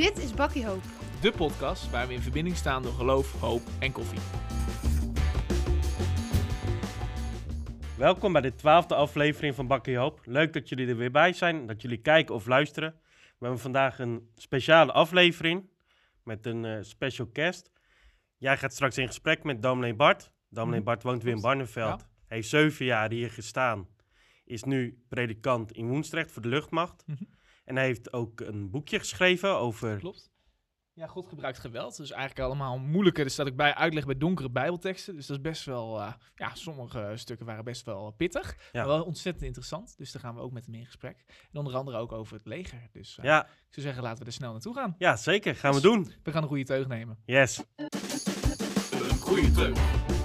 Dit is Bakkie Hoop. De podcast waar we in verbinding staan door geloof, hoop en koffie. Welkom bij de twaalfde aflevering van Bakkie Hoop. Leuk dat jullie er weer bij zijn, dat jullie kijken of luisteren. We hebben vandaag een speciale aflevering met een eh, special guest. Jij gaat straks in gesprek met dominee Bart. Dominee Mhm. Bart woont weer in Barneveld. Heeft zeven jaar hier gestaan. Is nu predikant in Woensdrecht voor de luchtmacht. Mhm. En hij heeft ook een boekje geschreven over... Klopt. Ja, God gebruikt geweld. Dus eigenlijk allemaal moeilijker. Er staat ook bij uitleg bij donkere bijbelteksten. Dus dat is best wel... eh, ja, sommige stukken waren best wel pittig. Ja. Maar wel ontzettend interessant. Dus daar gaan we ook met hem in gesprek. En onder andere ook over het leger. Dus eh, Ja, ik zou zeggen, laten we er snel naartoe gaan. ja, zeker. Gaan we Dus- doen. We gaan een goede teug nemen. Yes. Een goede teug.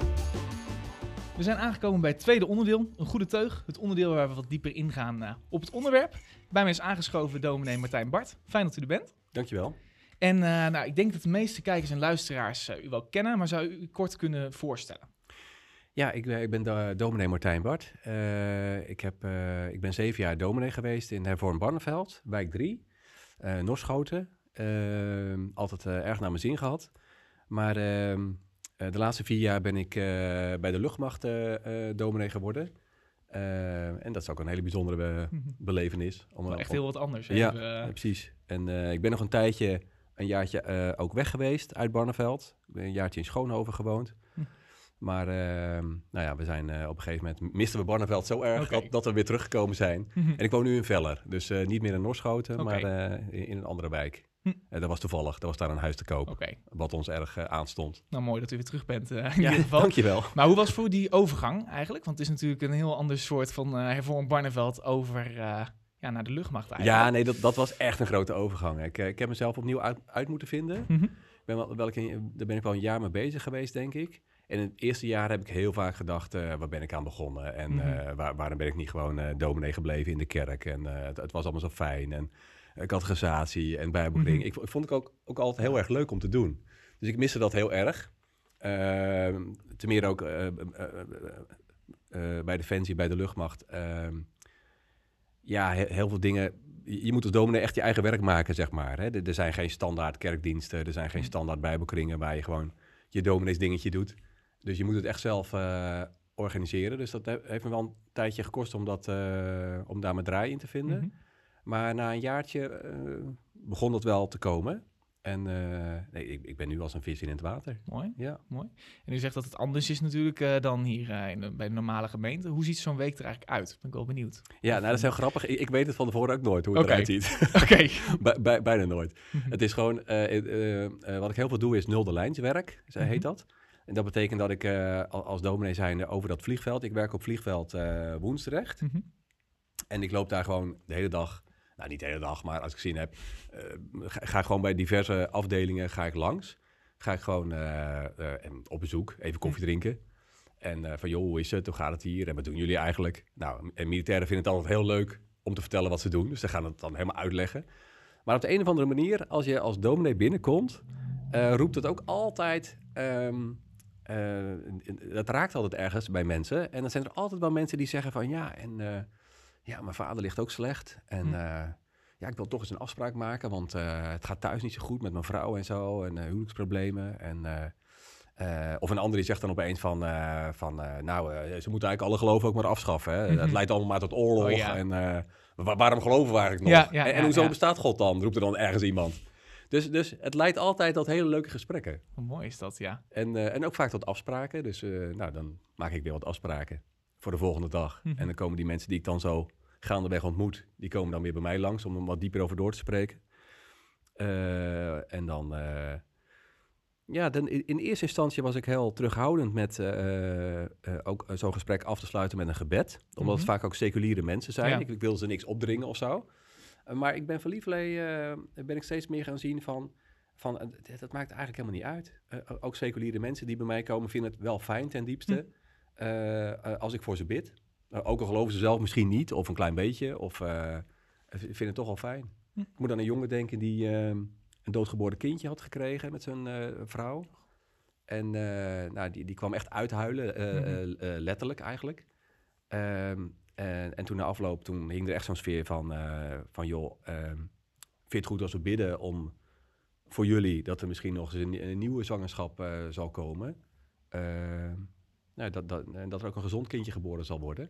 We zijn aangekomen bij het tweede onderdeel, een goede teug. Het onderdeel waar we wat dieper ingaan eh, op het onderwerp. Bij mij is aangeschoven dominee Martijn Bart. Fijn dat u er bent. Dankjewel. En eh, nou, ik denk dat de meeste kijkers en luisteraars eh, u wel kennen, maar zou u u kort kunnen voorstellen? Ja, ik, ben- ik ben do- dominee Martijn Bart. Ik, heb, ik ben zeven jaar dominee geweest in Hervorm Barneveld, wijk 3, eh Norschoten. Ehm, altijd erg naar mijn zin gehad. Maar eh, de laatste vier jaar ben ik eh, bij de luchtmacht eh, dominee geworden. En dat is ook een hele bijzondere be- belevenis. Om, Wel echt heel wat anders. hè? Ja, Ja, precies. En ik ben nog een tijdje, een jaartje ook weg geweest uit Barneveld. Ik ben een jaartje in Schoonhoven gewoond. Hm. Maar ehm, nou ja, we zijn op een gegeven moment, misten we Barneveld zo erg dat, dat we weer teruggekomen zijn. Mhm. En ik woon nu in Veller, dus niet meer in Norschoten, maar in, in een andere wijk. Hm. En dat was toevallig, dat was daar een huis te koop, wat ons erg eh, aanstond. nou mooi dat u weer terug bent eh, in ieder geval. dankjewel. Maar hoe was voor die overgang eigenlijk? Want het is natuurlijk een heel ander soort van uh, hervormd Barneveld over eh, ja, naar de luchtmacht eigenlijk. Ja, nee, dat, dat was echt een grote overgang. Ik, eh, ik heb mezelf opnieuw uit, uit moeten vinden. Ik ben wel, welke, daar ben ik wel een jaar mee bezig geweest, denk ik. En in het eerste jaar heb ik heel vaak gedacht, eh, waar ben ik aan begonnen? En Mhm. eh, waar, waarom ben ik niet gewoon eh dominee gebleven in de kerk? En eh, het, het was allemaal zo fijn. En catechisatie en bijbelkring. Mhm. ik, ik vond het ook, ook altijd heel erg leuk om te doen. Dus ik miste dat heel erg. Ehm ten meer ook eh, eh, eh, eh, bij Defensie, bij de luchtmacht. Ehm, ja, he- heel veel dingen. Je moet als dominee echt je eigen werk maken, zeg maar. Hè. Er, er zijn geen standaard kerkdiensten, er zijn geen Mhm. standaard bijbelkringen waar je gewoon je dominees dingetje doet. Dus je moet het echt zelf eh, organiseren. Dus dat he- heeft me wel een tijdje gekost om, dat, eh, om daar mijn draai in te vinden. Mhm. Maar na een jaartje eh, begon dat wel te komen. En eh, nee, ik, ik ben nu als een vis in het water. Mooi, Ja. mooi. En u zegt dat het anders is natuurlijk eh, dan hier in de- bij de normale gemeente. Hoe ziet zo'n week er eigenlijk uit? Ben ik wel benieuwd. Ja, nou, dat is heel grappig. Ik, ik weet het van tevoren ook nooit hoe het Oké. eruit ziet. Oké. Bij- bij- bijna nooit. Mhm. Het is gewoon, wat ik heel veel doe is nulde lijnswerk, heet Mhm. dat. En dat betekent dat ik al- als dominee zijnde over dat vliegveld, ik werk op vliegveld Woensdrecht. Mhm. En ik loop daar gewoon de hele dag, nou niet de hele dag, maar als ik zin heb, eh, ga, ga gewoon bij diverse afdelingen ga ik langs. Ga ik gewoon eh, eh, en op bezoek, even koffie drinken. En van joh, hoe is het, hoe gaat het hier en wat doen jullie eigenlijk? Nou, en militairen vinden het altijd heel leuk om te vertellen wat ze doen. Dus ze gaan het dan helemaal uitleggen. Maar op de een of andere manier, als je als dominee binnenkomt, roept het ook altijd... eh, dat raakt altijd ergens bij mensen. En dan zijn er altijd wel mensen die zeggen van ja, en ja, mijn vader ligt ook slecht. En Hm. eh, ja, ik wil toch eens een afspraak maken, want eh, het gaat thuis niet zo goed met mijn vrouw en zo. En eh, huwelijksproblemen. En, of een ander die zegt dan opeens van, eh, van eh, nou, ze moeten eigenlijk alle geloven ook maar afschaffen. Hè? Mhm. Het leidt allemaal maar tot oorlog. Oh, ja. En wa- waarom geloven we eigenlijk nog? ja, en en hoezo bestaat God dan? Roept er dan ergens iemand. Dus, dus het leidt altijd tot hele leuke gesprekken. Hoe mooi is dat, ja. En, en ook vaak tot afspraken. Dus nou, dan maak ik weer wat afspraken voor de volgende dag. Mhm. En dan komen die mensen die ik dan zo gaandeweg ontmoet, die komen dan weer bij mij langs om er wat dieper over door te spreken. Eh, en dan, eh, ja, dan in, eerste instantie was ik heel terughoudend met eh, ook zo'n gesprek af te sluiten met een gebed. Omdat Mhm. het vaak ook seculiere mensen zijn. Ja. Ik, ik wil ze niks opdringen of zo. Maar ik ben van lieverlee, eh, ben ik steeds meer gaan zien van, van dat, maakt eigenlijk helemaal niet uit. Ook seculiere mensen die bij mij komen vinden het wel fijn ten diepste. eh, als ik voor ze bid. Eh, ook al geloven ze zelf misschien niet, of een klein beetje, of eh, v- vinden het toch wel fijn. Hm. Ik moet aan een jongen denken die eh, een doodgeboren kindje had gekregen met zijn eh, vrouw. En eh, nou, die, die kwam echt uithuilen, eh, eh, eh, letterlijk eigenlijk. Ehm, en, en toen na afloop, toen hing er echt zo'n sfeer van, eh, van joh, ehm, vind je het goed als we bidden om, voor jullie dat er misschien nog eens een, een nieuwe zwangerschap eh, zal komen. Nou, dat, dat, en dat er ook een gezond kindje geboren zal worden.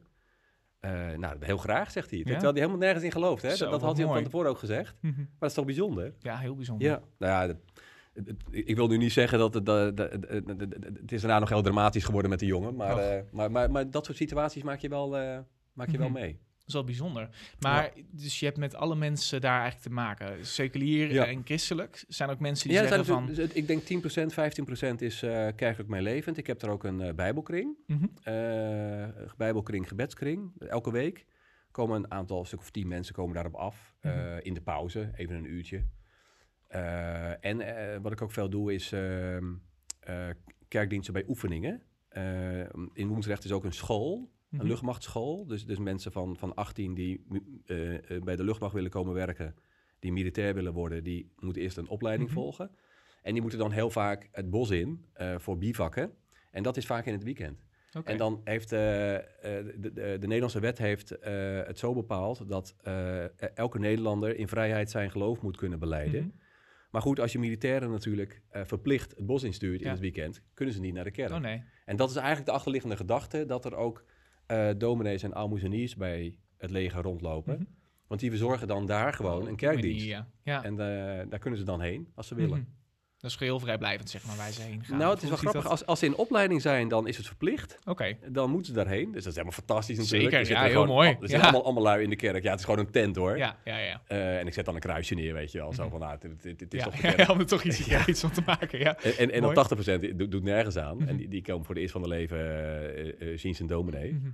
Eh, nou, heel graag, zegt hij. Ja? Terwijl hij helemaal nergens in gelooft. Hè? Zo, Dat, had hij van tevoren ook gezegd. Mhm. Maar dat is toch bijzonder? Ja, heel bijzonder. Ja, nou ja, ik wil nu niet zeggen dat het, dat- het is daarna nog heel dramatisch geworden met de jongen. Maar, eh, maar, maar, maar dat soort situaties maak je wel, eh, maak je wel Mhm. mee. Dat is wel bijzonder. Maar dus je hebt met alle mensen daar eigenlijk te maken. Seculier Ja. en christelijk. Zijn ook mensen die Ja, zeggen van... ik denk 10%, 15% is eh kerkelijk meelevend. Ik heb er ook een eh, bijbelkring. Eh, bijbelkring, gebedskring. Elke week komen een aantal, een stuk of tien mensen komen daarop af. Mhm. in de pauze, even een uurtje. En wat ik ook veel doe is ehm, eh, kerkdiensten bij oefeningen. In Woensrecht is ook een school, Mhm. een luchtmachtschool. Dus, dus mensen van, van 18 die eh, eh, bij de luchtmacht willen komen werken, die militair willen worden, die moeten eerst een opleiding Mhm. volgen. En die moeten dan heel vaak het bos in eh, voor bivakken. En dat is vaak in het weekend. En dan heeft de, de, de Nederlandse wet heeft, het zo bepaald dat eh, elke Nederlander in vrijheid zijn geloof moet kunnen beleiden. Mhm. Maar goed, als je militairen natuurlijk verplicht het bos instuurt in Ja. het weekend, kunnen ze niet naar de kerk. Oh nee. En dat is eigenlijk de achterliggende gedachte, dat er ook eh dominees en aalmoezeniers bij het leger rondlopen. Mhm. Want die verzorgen dan daar gewoon een manier, kerkdienst. Ja. ja. En eh, daar kunnen ze dan heen, als ze willen. Mhm. Dat is geheel vrijblijvend, zeg maar, waar ze heen gaan. Nou, het is wel grappig. dat? Als, als ze in opleiding zijn, dan is het verplicht. Oké. Dan moeten ze daarheen. Dus dat is helemaal fantastisch natuurlijk. Zeker, Er ja, heel gewoon- mooi. Er zitten Ja. allemaal, allemaal lui in de kerk. Ja, het is gewoon een tent hoor. Ja, ja, ja. Eh, en ik zet dan een kruisje neer, weet je wel. Zo Mhm. van, nou, het, het- het- is ja, toch de ja, om er toch iets, Ja. iets van te maken, ja. En, en, en dan 80% doet, doet nergens aan. Mhm. En die, die komen voor de eerst van hun leven eh, eh, zien ze een dominee. Mhm.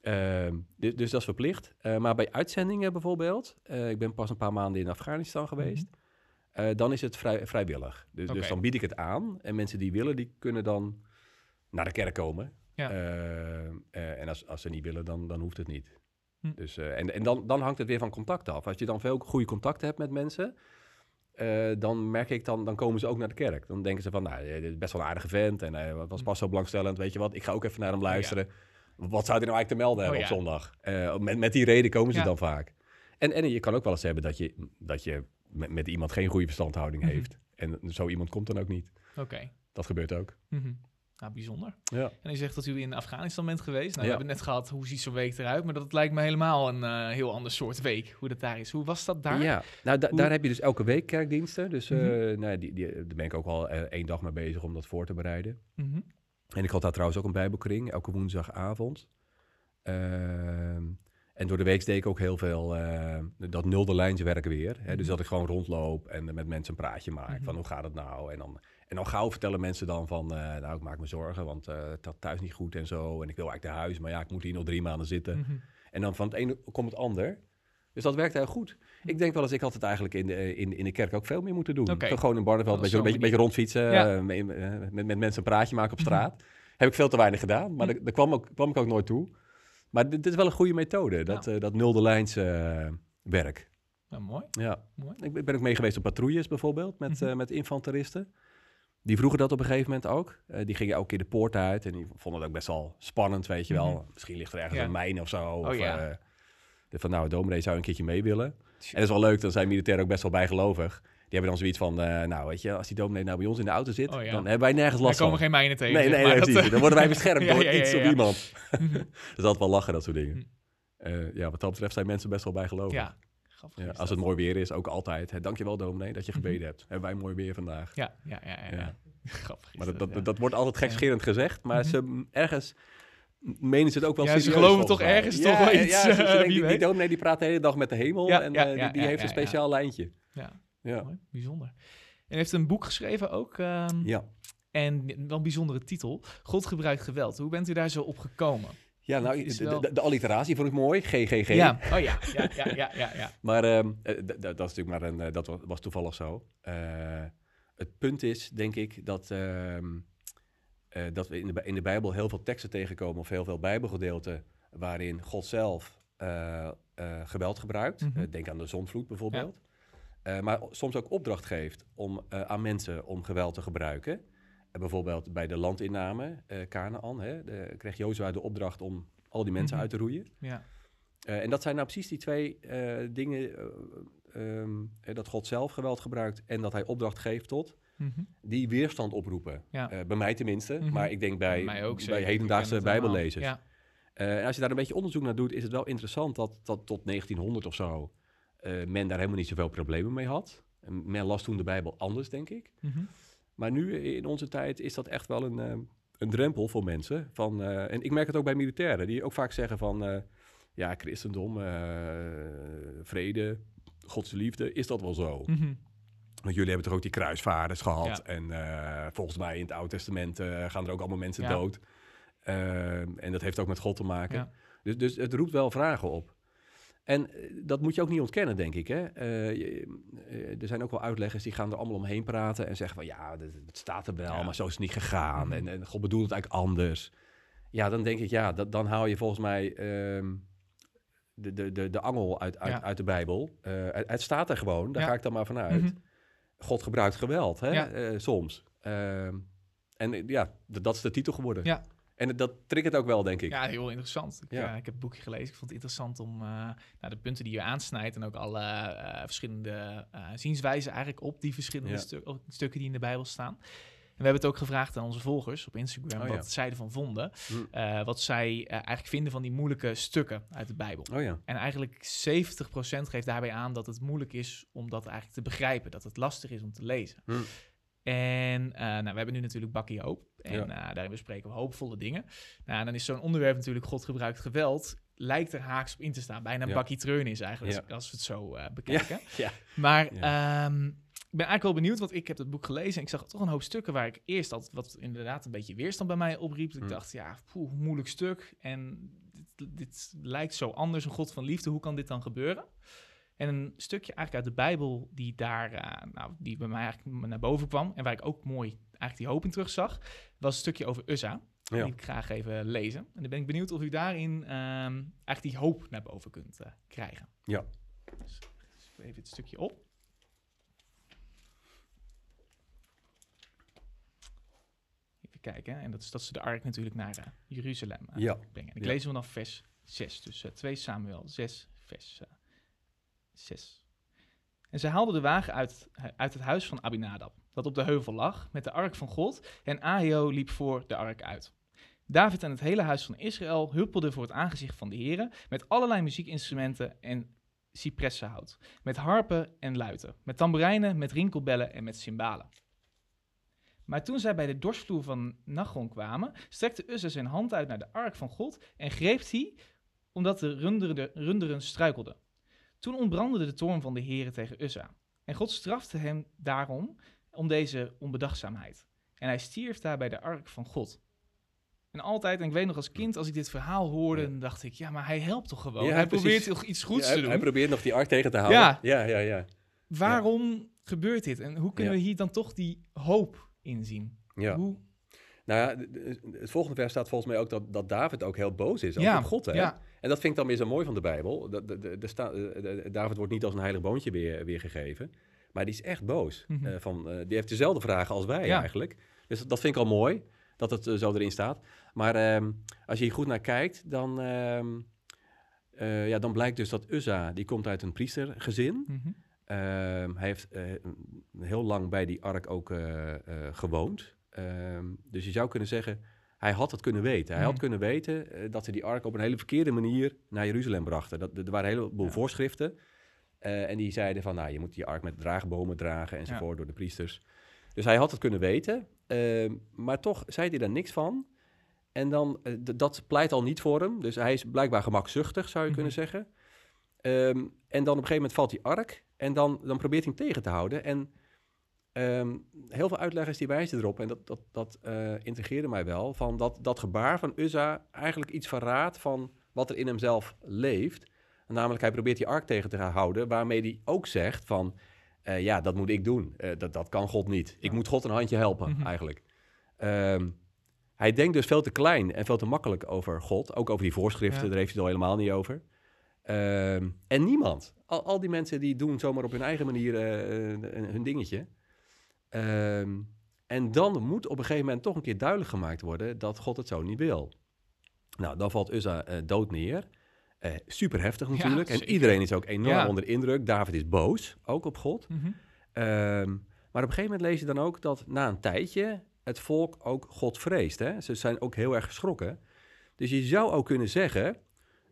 Ehm, dus, dus dat is verplicht. Maar bij uitzendingen bijvoorbeeld, ik ben pas een paar maanden in Afghanistan geweest, eh, dan is het vrij, vrijwillig. Dus, dus dan bied ik het aan en mensen die willen, die kunnen dan naar de kerk komen. Ja. Eh, eh, en als, als ze niet willen, dan, dan hoeft het niet. Hm. Dus, en en dan, dan hangt het weer van contact af. Als je dan veel goede contacten hebt met mensen, dan merk ik dan, dan komen ze ook naar de kerk. Dan denken ze van, nou, dit is best wel een aardige vent en hij was Hm. pas zo belangstellend, weet je wat, ik ga ook even naar hem luisteren. Wat zou hij nou eigenlijk te melden Oh, hebben ja. op zondag? Met, met die reden komen ze dan vaak. En, en je kan ook wel eens hebben dat je, dat je met, met iemand geen goede verstandhouding Mhm. heeft. En zo iemand komt dan ook niet. Oké. Dat gebeurt ook. Mhm. Nou, bijzonder. Ja. En je zegt dat u in Afghanistan bent geweest. Nou, Ja. we hebben net gehad, hoe ziet zo'n week eruit? Maar dat lijkt me helemaal een eh, heel ander soort week, hoe dat daar is. Hoe was dat daar? Ja, nou da- Hoe- daar heb je dus elke week kerkdiensten. Dus Mhm. nou, die, die, daar ben ik ook al eh, één dag mee bezig om dat voor te bereiden. Mhm. En ik had daar trouwens ook een bijbelkring, elke woensdagavond. Ehm, en door de week deed ik ook heel veel eh, dat nulde lijnswerk weer. Hè? Dus Mhm. dat ik gewoon rondloop en met mensen een praatje maak. Mhm. Van hoe gaat het nou? En dan, en dan gauw vertellen mensen dan van, eh, nou ik maak me zorgen, want eh, het gaat thuis niet goed en zo. En ik wil eigenlijk naar huis, maar ja, ik moet hier nog drie maanden zitten. Mhm. En dan van het ene komt het ander. Dus dat werkt heel goed. Ik denk wel eens, ik had het eigenlijk in de, in, in de kerk ook veel meer moeten doen. Gewoon in Barneveld beetje, een beetje, beetje rondfietsen, Ja. Met, met, mensen een praatje maken op straat. Heb ik veel te weinig gedaan, maar daar, daar kwam, ook, kwam ik ook nooit toe. Maar dit, dit is wel een goede methode, dat, eh, dat nulde lijns eh, werk. Nou, mooi. Ja. Mooi. Ik ben- ben ook mee geweest op patrouilles bijvoorbeeld, met, Mhm. eh, met infanteristen. Die vroegen dat op een gegeven moment ook. Die gingen elke keer de poort uit en die vonden het ook best wel spannend, weet je wel. Mhm. Misschien ligt er ergens Ja. een mijn of zo. of, ja. van, nou, dominee zou een keertje mee willen. En dat is wel leuk, dan zijn militairen ook best wel bijgelovig. Die hebben dan zoiets van, eh, nou weet je, als die dominee nou bij ons in de auto zit, Oh ja. dan hebben wij nergens Er last komen van. geen mijnen tegen. nee, nee, nee, Dat, Dan worden wij beschermd Ja, door ja, iets of iemand. Dus altijd wel lachen, dat soort dingen. Mhm. Eh, ja, wat dat betreft zijn mensen best wel bijgelovig. ja, grappig Ja, als het mooi weer is, ook altijd. Hè, dankjewel dominee dat je Mhm. gebeden hebt. Hebben wij mooi weer vandaag. Ja, ja, ja. ja, ja. Grappig Maar dat, dat, ja. dat wordt altijd gekscherend gezegd, maar Mhm. ze ergens menen ze het ook wel Ja, ze geloven toch mij. ergens toch wel iets, Ja, eh, die, dominee die praat de hele dag met de hemel Ja, en die, die heeft een speciaal lijntje. Ja, Ja. mooi, bijzonder. En heeft een boek geschreven ook. ehm, Ja. En wel een bijzondere titel. God gebruikt geweld. Hoe bent u daar zo op gekomen? Ja, nou, de, wel- de, de alliteratie vond ik mooi. GGG. Ja, oh ja, ja, ja, ja, ja. ja. Maar ehm, eh, dat is natuurlijk maar een, eh, dat wa- was toevallig zo. Eh, het punt is, denk ik, dat, ehm, eh, dat we in de, in de Bijbel heel veel teksten tegenkomen, of heel veel Bijbelgedeelten, waarin God zelf geweld gebruikt. Mhm. Denk aan de zonvloed bijvoorbeeld. Eh, maar soms ook opdracht geeft om, eh, aan mensen om geweld te gebruiken. Eh, bijvoorbeeld bij de landinname, eh Canaan, hè, de, kreeg Jozua de opdracht om al die mensen Mhm. uit te roeien. ja. En dat zijn nou precies die twee dingen eh, ehm, eh, dat God zelf geweld gebruikt en dat hij opdracht geeft tot, Mhm. die weerstand oproepen. Ja. Bij mij tenminste, Mhm. maar ik denk bij, ook bij hedendaagse bijbellezers. Ja. En als je daar een beetje onderzoek naar doet, is het wel interessant dat, dat tot 1900 of zo men daar helemaal niet zoveel problemen mee had. En men las toen de Bijbel anders, denk ik. Mhm. Maar nu eh, in onze tijd is dat echt wel een, eh, een drempel voor mensen. Van, eh, en ik merk het ook bij militairen, die ook vaak zeggen van... eh, ja, christendom, eh, vrede, Gods liefde, is dat wel zo? Mhm. Want jullie hebben toch ook die kruisvaarders gehad. Ja. En eh, volgens mij in het Oude Testament eh, gaan er ook allemaal mensen Ja. dood. Ehm, en dat heeft ook met God te maken. Ja. Dus, dus het roept wel vragen op. En eh, dat moet je ook niet ontkennen, denk ik. Hè? Eh, je- eh, er zijn ook wel uitleggers die gaan er allemaal omheen praten en zeggen van ja, het, staat er wel, Ja. maar zo is het niet gegaan. Mhm. En, en God bedoelt het eigenlijk anders. Ja, dan denk ik ja, dat, dan haal je volgens mij ehm, de, de, de, de angel uit, uit, Ja. uit de Bijbel. Het, het staat er gewoon, daar Ja. ga ik dan maar vanuit. Mhm. God gebruikt geweld, hè? Soms. Ehm, en ja, dat is de titel geworden. Ja. En dat triggert ook wel, denk ik. Ja, heel interessant. Ik, Ja. eh, ik heb het boekje gelezen. Ik vond het interessant om nou, de punten die je aansnijdt en ook alle eh, verschillende zienswijzen eigenlijk op die verschillende Ja. stu- stukken die in de Bijbel staan. En we hebben het ook gevraagd aan onze volgers op Instagram Oh, ja. wat zij ervan vonden. Hm. Wat zij eigenlijk vinden van die moeilijke stukken uit de Bijbel. Oh ja. En eigenlijk 70% geeft daarbij aan dat het moeilijk is om dat eigenlijk te begrijpen. Dat het lastig is om te lezen. Hm. En eh, nou, we hebben nu natuurlijk Bakkie Hoop. En eh, daarin bespreken we hoopvolle dingen. Nou, en dan is zo'n onderwerp natuurlijk God gebruikt geweld. Lijkt er haaks op in te staan. Bijna Ja. bakkie treun is eigenlijk, Ja. als, als we het zo eh, bekijken. ja. Maar ehm, ik ben eigenlijk wel benieuwd, want ik heb het boek gelezen en ik zag toch een hoop stukken waar ik eerst had, wat inderdaad een beetje weerstand bij mij opriep. Dat Ik Hm. dacht, ja, poeh, moeilijk stuk. En dit, dit lijkt zo anders, een God van liefde. Hoe kan dit dan gebeuren? En een stukje eigenlijk uit de Bijbel die daar, eh, nou, die bij mij eigenlijk naar boven kwam en waar ik ook mooi eigenlijk die hoop in terug zag, was een stukje over Uzza. Ja. Die ik graag even lezen. En dan ben ik benieuwd of u daarin ehm, eigenlijk die hoop naar boven kunt eh, krijgen. Ja. Dus, even het stukje op. Even kijken. En dat is dat ze de ark natuurlijk naar eh, Jeruzalem Ja. brengen. En ik Ja. lees hem vanaf vers 6. Dus eh 2 Samuel 6, vers 6. En zij haalden de wagen uit, uit het huis van Abinadab, dat op de heuvel lag, met de ark van God. En Ahio liep voor de ark uit. David en het hele huis van Israël huppelden voor het aangezicht van de heren, met allerlei muziekinstrumenten en cipressenhout, met harpen en luiten, met tamboerijnen, met rinkelbellen en met cymbalen. Maar toen zij bij de dorsvloer van Nachon kwamen, strekte Uzza zijn hand uit naar de ark van God en greep die, omdat de runderen, runderen struikelden. Toen ontbrandde de toorn van de Heere tegen Uzza. En God strafte hem daarom om deze onbedachtzaamheid. En hij stierf daar bij de ark van God. En altijd, en ik weet nog als kind, als ik dit verhaal hoorde, dan dacht ik, ja, maar hij helpt toch gewoon. Ja, hij probeert toch iets goeds Ja, te doen. hij probeert nog die ark tegen te houden. Ja. ja, ja. ja. Waarom gebeurt dit? En hoe kunnen we hier dan toch die hoop inzien? ja. Hoe, Nou ja, het volgende vers staat volgens mij ook dat, dat David ook heel boos is Ja, op God. Hè? ja. En dat vind ik dan weer zo mooi van de Bijbel. Dat, de, de, de sta- de- de- David wordt niet als een heilig boontje weer, weer gegeven. Maar die is echt boos. Mhm. Eh, van, eh, die heeft dezelfde vragen als wij Ja. eigenlijk. Dus dat vind ik al mooi, dat het eh, zo erin staat. Maar ehm, als je hier goed naar kijkt, dan, ehm, eh, ja, dan blijkt dus dat Uzza, die komt uit een priestergezin. Mhm. Ehm, hij heeft eh, heel lang bij die ark ook eh, eh, gewoond. Ehm, dus je zou kunnen zeggen, hij had het kunnen weten. Hij had Mhm. kunnen weten eh, dat ze die ark op een hele verkeerde manier naar Jeruzalem brachten. Dat, er waren een heleboel Ja. voorschriften. eh, en die zeiden van, nou, je moet die ark met draagbomen dragen enzovoort door de priesters. Dus hij had het kunnen weten. ehm, maar toch zei hij daar niks van. En dan, eh, dat pleit al niet voor hem. Dus hij is blijkbaar gemakzuchtig, zou je Mhm. kunnen zeggen. Ehm, en dan op een gegeven moment valt die ark. En dan, dan probeert hij hem tegen te houden. En ehm, heel veel uitleggers die wijzen erop, en dat, dat, dat eh, integreerde mij wel, van dat, dat gebaar van Uzza eigenlijk iets verraadt van wat er in hemzelf leeft. Namelijk, hij probeert die ark tegen te houden, waarmee hij ook zegt van, eh, ja, dat moet ik doen. Eh, dat, dat kan God niet. Ik Ja. moet God een handje helpen, Mhm. eigenlijk. Ehm, hij denkt dus veel te klein en veel te makkelijk over God. Ook over die voorschriften, Ja. daar heeft hij het al helemaal niet over. Ehm, en niemand. Al, al die mensen die doen zomaar op hun eigen manier hun dingetje. Ehm, en dan moet op een gegeven moment toch een keer duidelijk gemaakt worden dat God het zo niet wil. Nou, dan valt Uzza eh, dood neer. Eh, super heftig Ja, natuurlijk. en iedereen is ook enorm Ja. onder indruk. David is boos, ook op God. Mhm. Ehm, maar op een gegeven moment lees je dan ook dat na een tijdje het volk ook God vreest. Hè? Ze zijn ook heel erg geschrokken. Dus je zou ook kunnen zeggen...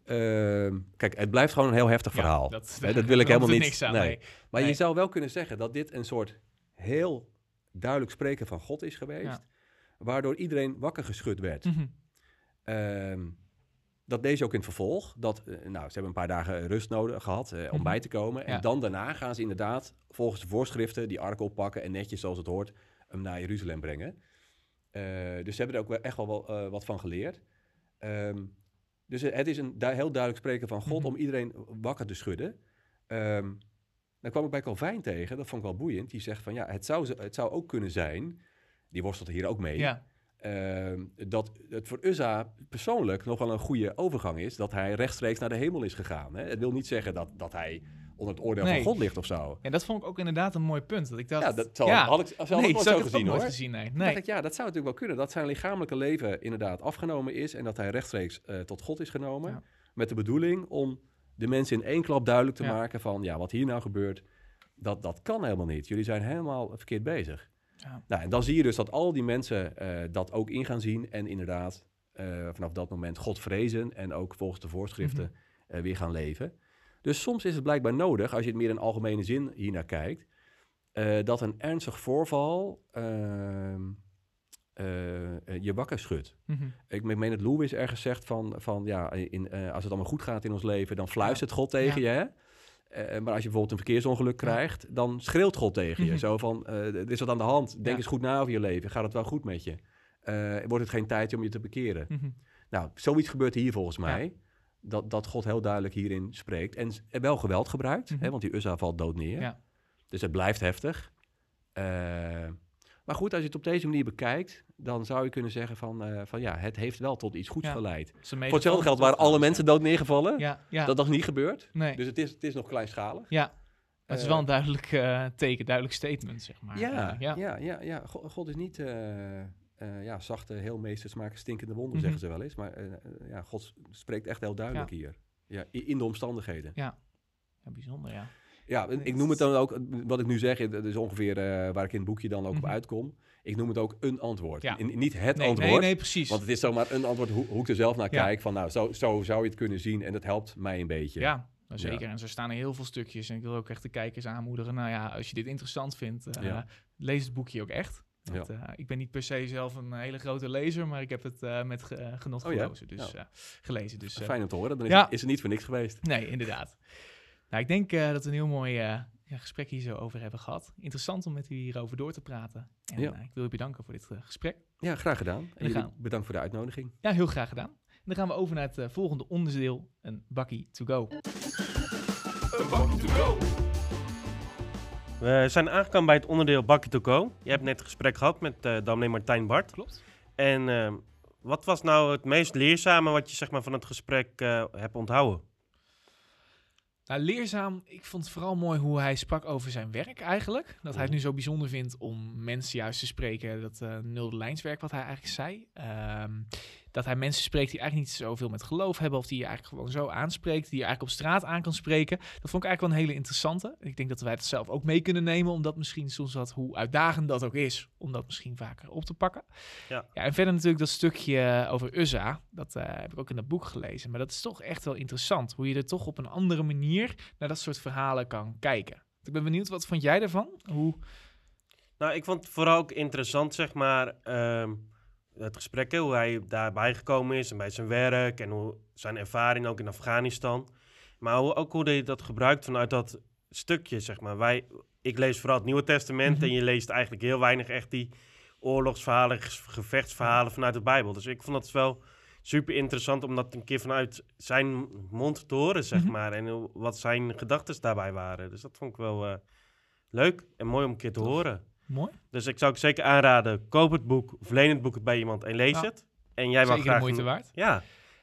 ehm, kijk, het blijft gewoon een heel heftig Ja, verhaal. dat, Hè, dat wil ik helemaal niet. niks aan. nee. nee. Maar Nee. je zou wel kunnen zeggen dat dit een soort heel duidelijk spreken van God is geweest. Ja. Waardoor iedereen wakker geschud werd. Mhm. Ehm, dat deze ook in het vervolg. Dat, eh, nou, ze hebben een paar dagen rust nodig gehad eh, om Mhm. bij te komen. En Ja. dan daarna gaan ze inderdaad volgens de voorschriften die ark oppakken en netjes zoals het hoort hem naar Jeruzalem brengen. Eh, dus ze hebben er ook wel echt wel, wat van geleerd. Ehm, dus het is een du- heel duidelijk spreken van God Mhm. om iedereen wakker te schudden. Ehm, dan kwam ik bij Calvijn tegen, dat vond ik wel boeiend. Die zegt van ja, het zou, het zou ook kunnen zijn, die worstelt hier ook mee, Ja, Ehm, dat het voor Uzza persoonlijk nog wel een goede overgang is dat hij rechtstreeks naar de hemel is gegaan. Hè? Het wil niet zeggen dat, dat hij onder het oordeel Nee. van God ligt of zo. ja, dat vond ik ook inderdaad een mooi punt. Dat ik dacht, Ja, dat zal, ja, had ik, zal nee, nooit zo gezien hoor. gezien. Nee, nee. ik, ja, dat zou natuurlijk wel kunnen. Dat zijn lichamelijke leven inderdaad afgenomen is en dat hij rechtstreeks eh, tot God is genomen. Ja. Met de bedoeling om de mensen in één klap duidelijk te Ja. maken van, ja, wat hier nou gebeurt, dat, dat kan helemaal niet. Jullie zijn helemaal verkeerd bezig. Ja. Nou, en dan zie je dus dat al die mensen eh, dat ook in gaan zien en inderdaad eh, vanaf dat moment God vrezen en ook volgens de voorschriften Mhm. eh, weer gaan leven. Dus soms is het blijkbaar nodig, als je het meer in algemene zin hiernaar kijkt, dat een ernstig voorval ehm, eh, eh, je wakker schudt. Mhm. Ik meen dat Lewis ergens zegt van, van ja, in, eh, als het allemaal goed gaat in ons leven, dan fluistert God tegen je. Hè? Eh, maar als je bijvoorbeeld een verkeersongeluk Ja. krijgt, dan schreeuwt God tegen je. Mhm. Zo van, eh, er is wat aan de hand. Denk Ja. eens goed na over je leven. Gaat het wel goed met je? Eh, wordt het geen tijd om je te bekeren? Mhm. Nou, zoiets gebeurt hier volgens Ja. mij. Dat, dat God heel duidelijk hierin spreekt. En wel geweld gebruikt, hè, want die Uzza valt dood neer. Ja. Dus het blijft heftig. Maar goed, als je het op deze manier bekijkt, dan zou je kunnen zeggen van, eh, van ja, het heeft wel tot iets goeds Ja. geleid. Voor hetzelfde geld waren alle mensen dood neergevallen. Ja, ja. Dat is niet gebeurd. nee. Dus het is, het is nog kleinschalig. ja. Maar het is Eh, wel een duidelijk eh, teken, duidelijk statement, zeg maar. ja, ja, ja. ja, ja, God, is niet ja, zachte heelmeesters maken stinkende wonden, Mhm. zeggen ze wel eens. Maar ja, God spreekt echt heel duidelijk hier. Ja, in de omstandigheden. Ja, bijzonder, ja. Ja, ik noem het dan ook, wat ik nu zeg, dat is ongeveer eh, waar ik in het boekje dan ook Mhm. op uitkom. Ik noem het ook een antwoord. Ja. In- niet het Nee, antwoord. nee, nee, precies. Want het is zomaar een antwoord hoe, hoe ik er zelf naar Ja. kijk. Van nou, zo, zo zou je het kunnen zien en dat helpt mij een beetje. Ja, zeker. En zo staan er heel veel stukjes. En ik wil ook echt de kijkers aanmoedigen. Nou ja, als je dit interessant vindt, eh, Ja. lees het boekje ook echt. Want, eh, ik ben niet per se zelf een hele grote lezer, maar ik heb het eh, met ge- eh, genot Oh ja? gelezen. Dus, eh, gelezen. Dus, eh, Fijn om te horen. Dan is, Ja. het, is het niet voor niks geweest. nee, inderdaad. Nou, ik denk eh, dat we een heel mooi eh, ja, gesprek hier zo over hebben gehad. Interessant om met u hierover door te praten. En Ja. eh, ik wil u bedanken voor dit gesprek. Ja, graag gedaan. En gaan. bedankt voor de uitnodiging. Ja, heel graag gedaan. En dan gaan we over naar het volgende onderdeel, een bakkie to go. Een bakje to go. We zijn aangekomen bij het onderdeel Bakkie to Go. Je hebt net een gesprek gehad met uh, Martijn Bart. Klopt. En uh, wat was nou het meest leerzame wat je zeg maar, van het gesprek uh, hebt onthouden? Nou, leerzaam. Ik vond het vooral mooi hoe hij sprak over zijn werk eigenlijk. Dat hij het nu zo bijzonder vindt om mensen juist te spreken. Dat uh, nulde lijnswerk wat hij eigenlijk zei. Um, dat hij mensen spreekt die eigenlijk niet zoveel met geloof hebben. Of die je eigenlijk gewoon zo aanspreekt. Die je eigenlijk op straat aan kan spreken. Dat vond ik eigenlijk wel een hele interessante. Ik denk dat wij het zelf ook mee kunnen nemen. Omdat misschien soms wat, hoe uitdagend dat ook is. Om dat misschien vaker op te pakken. Ja. ja en verder natuurlijk dat stukje over Uzza. Dat uh, heb ik ook in dat boek gelezen. Maar dat is toch echt wel interessant. Hoe je er toch op een andere manier naar dat soort verhalen kan kijken. Ik ben benieuwd, wat vond jij daarvan? Hoe... Nou, ik vond het vooral ook interessant, zeg maar, uh, het gesprek, hoe hij daarbij gekomen is en bij zijn werk en hoe zijn ervaring ook in Afghanistan. Maar hoe, ook hoe hij dat gebruikt vanuit dat stukje, zeg maar. Wij, ik lees vooral het Nieuwe Testament Mhm. mm -hmm. en je leest eigenlijk heel weinig echt die oorlogsverhalen, gevechtsverhalen vanuit de Bijbel. Dus ik vond het wel super interessant om dat een keer vanuit zijn mond te horen, zeg Mhm. maar. En wat zijn gedachten daarbij waren. Dus dat vond ik wel eh, leuk en mooi om een keer te horen. Mooi. Dus ik zou ook zeker aanraden, koop het boek of leen het boek bij iemand en lees het. En jij de graag moeite waard. Ja,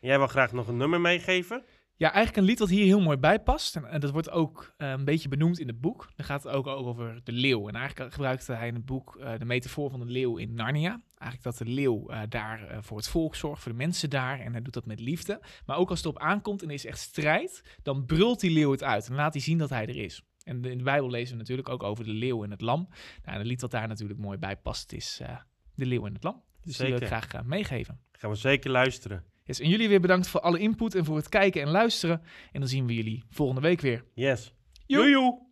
en jij wil graag nog een nummer meegeven. Ja, eigenlijk een lied wat hier heel mooi bij past. En, en dat wordt ook eh, een beetje benoemd in het boek. Dan gaat het ook, over de leeuw. En eigenlijk gebruikte hij in het boek eh, de metafoor van de leeuw in Narnia. eigenlijk dat de leeuw eh, daar voor het volk zorgt, voor de mensen daar. En hij doet dat met liefde. Maar ook als het op aankomt en er is echt strijd, dan brult die leeuw het uit. En laat hij zien dat hij er is. En in de Bijbel lezen we natuurlijk ook over de leeuw en het lam. Nou, en een lied dat daar natuurlijk mooi bij past is eh, de leeuw en het lam. Dus die wil ik Zeker. graag eh, meegeven. Gaan we zeker luisteren. Yes, en jullie weer bedankt voor alle input en voor het kijken en luisteren. En dan zien we jullie volgende week weer. Yes. Joe.